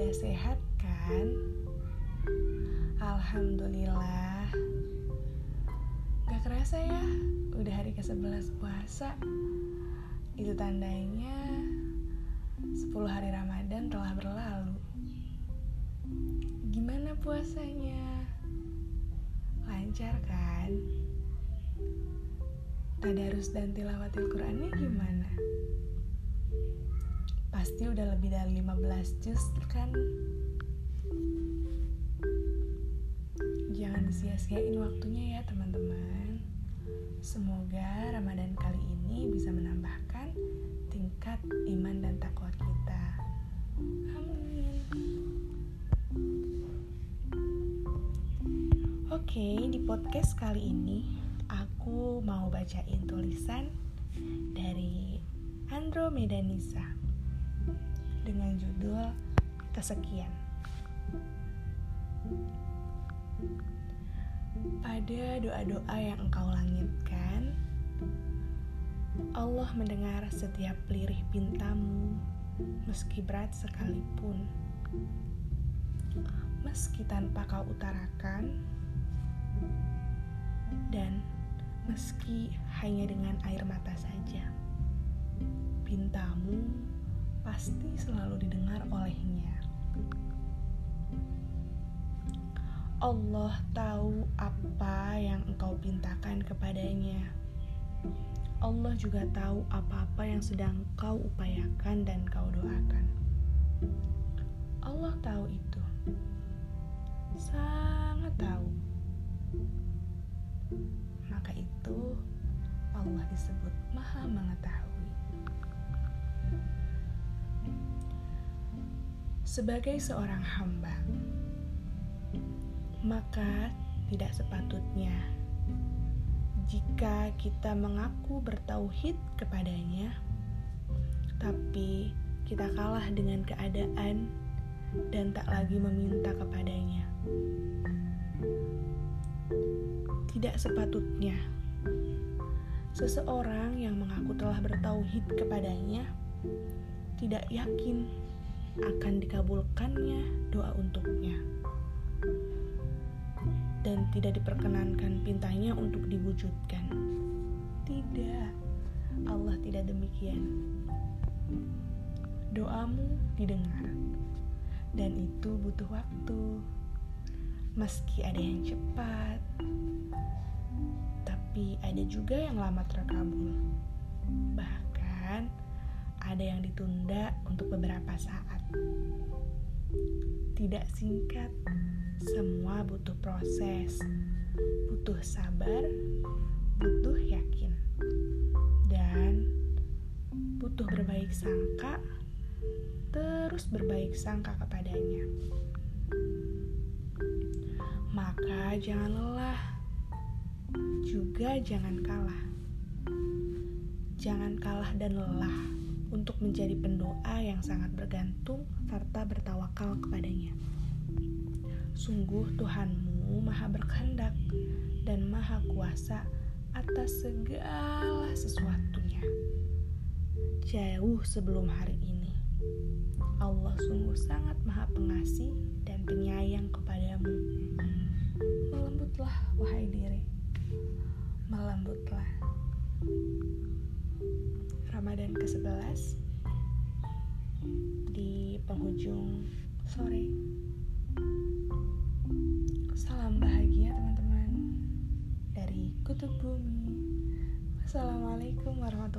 Pada sehat kan? Alhamdulillah. Gak kerasa ya, udah hari ke-11 puasa. Itu tandanya 10 hari Ramadan telah berlalu. Gimana puasanya? Lancar kan? Tadarus dan tilawatil Qur'annya gimana? Pasti udah lebih dari 15 juz kan? Jangan disia-siain waktunya ya teman-teman. Semoga Ramadan kali ini bisa menambahkan tingkat iman dan takwa kita. Amin. Oke, di podcast kali ini aku mau bacain tulisan dari Andromeda Nisa dengan judul Kesekian. Pada doa-doa yang engkau langitkan, Allah mendengar setiap lirih pintamu, meski berat sekalipun. Meski tanpa kau utarakan, dan meski hanya dengan air mata saja, pintamu pasti selalu didengar olehnya. Allah tahu apa yang engkau pintakan kepadanya. Allah juga tahu apa-apa yang sedang kau upayakan dan kau doakan. Allah tahu itu. Sangat tahu. Maka itu Allah disebut Maha Mengetahui. Sebagai seorang hamba, maka tidak sepatutnya jika kita mengaku bertauhid kepadanya, tapi kita kalah dengan keadaan dan tak lagi meminta kepadanya. Tidak sepatutnya seseorang yang mengaku telah bertauhid kepadanya tidak yakin akan dikabulkannya doa untuknya dan tidak diperkenankan pintanya untuk diwujudkan. Tidak, Allah tidak demikian. Doamu didengar, dan itu butuh waktu. Meski ada yang cepat, tapi ada juga yang lama terkabul. Bahkan ada yang ditunda untuk beberapa saat. Tidak singkat, semua butuh proses, butuh sabar, butuh yakin, dan butuh berbaik sangka, terus berbaik sangka kepadanya. Maka jangan lelah, juga jangan kalah. Jangan kalah dan lelah menjadi pendoa yang sangat bergantung serta bertawakal kepadanya. Sungguh Tuhanmu maha berkehendak dan maha kuasa atas segala sesuatunya. Jauh sebelum hari ini, Allah sungguh sangat maha pengasih dan penyayang kepadamu. Melembutlah, wahai diri. Melembutlah. Ramadan ke-11 di penghujung sore. Salam bahagia teman-teman dari Kutub Bumi. Wassalamualaikum warahmatullahi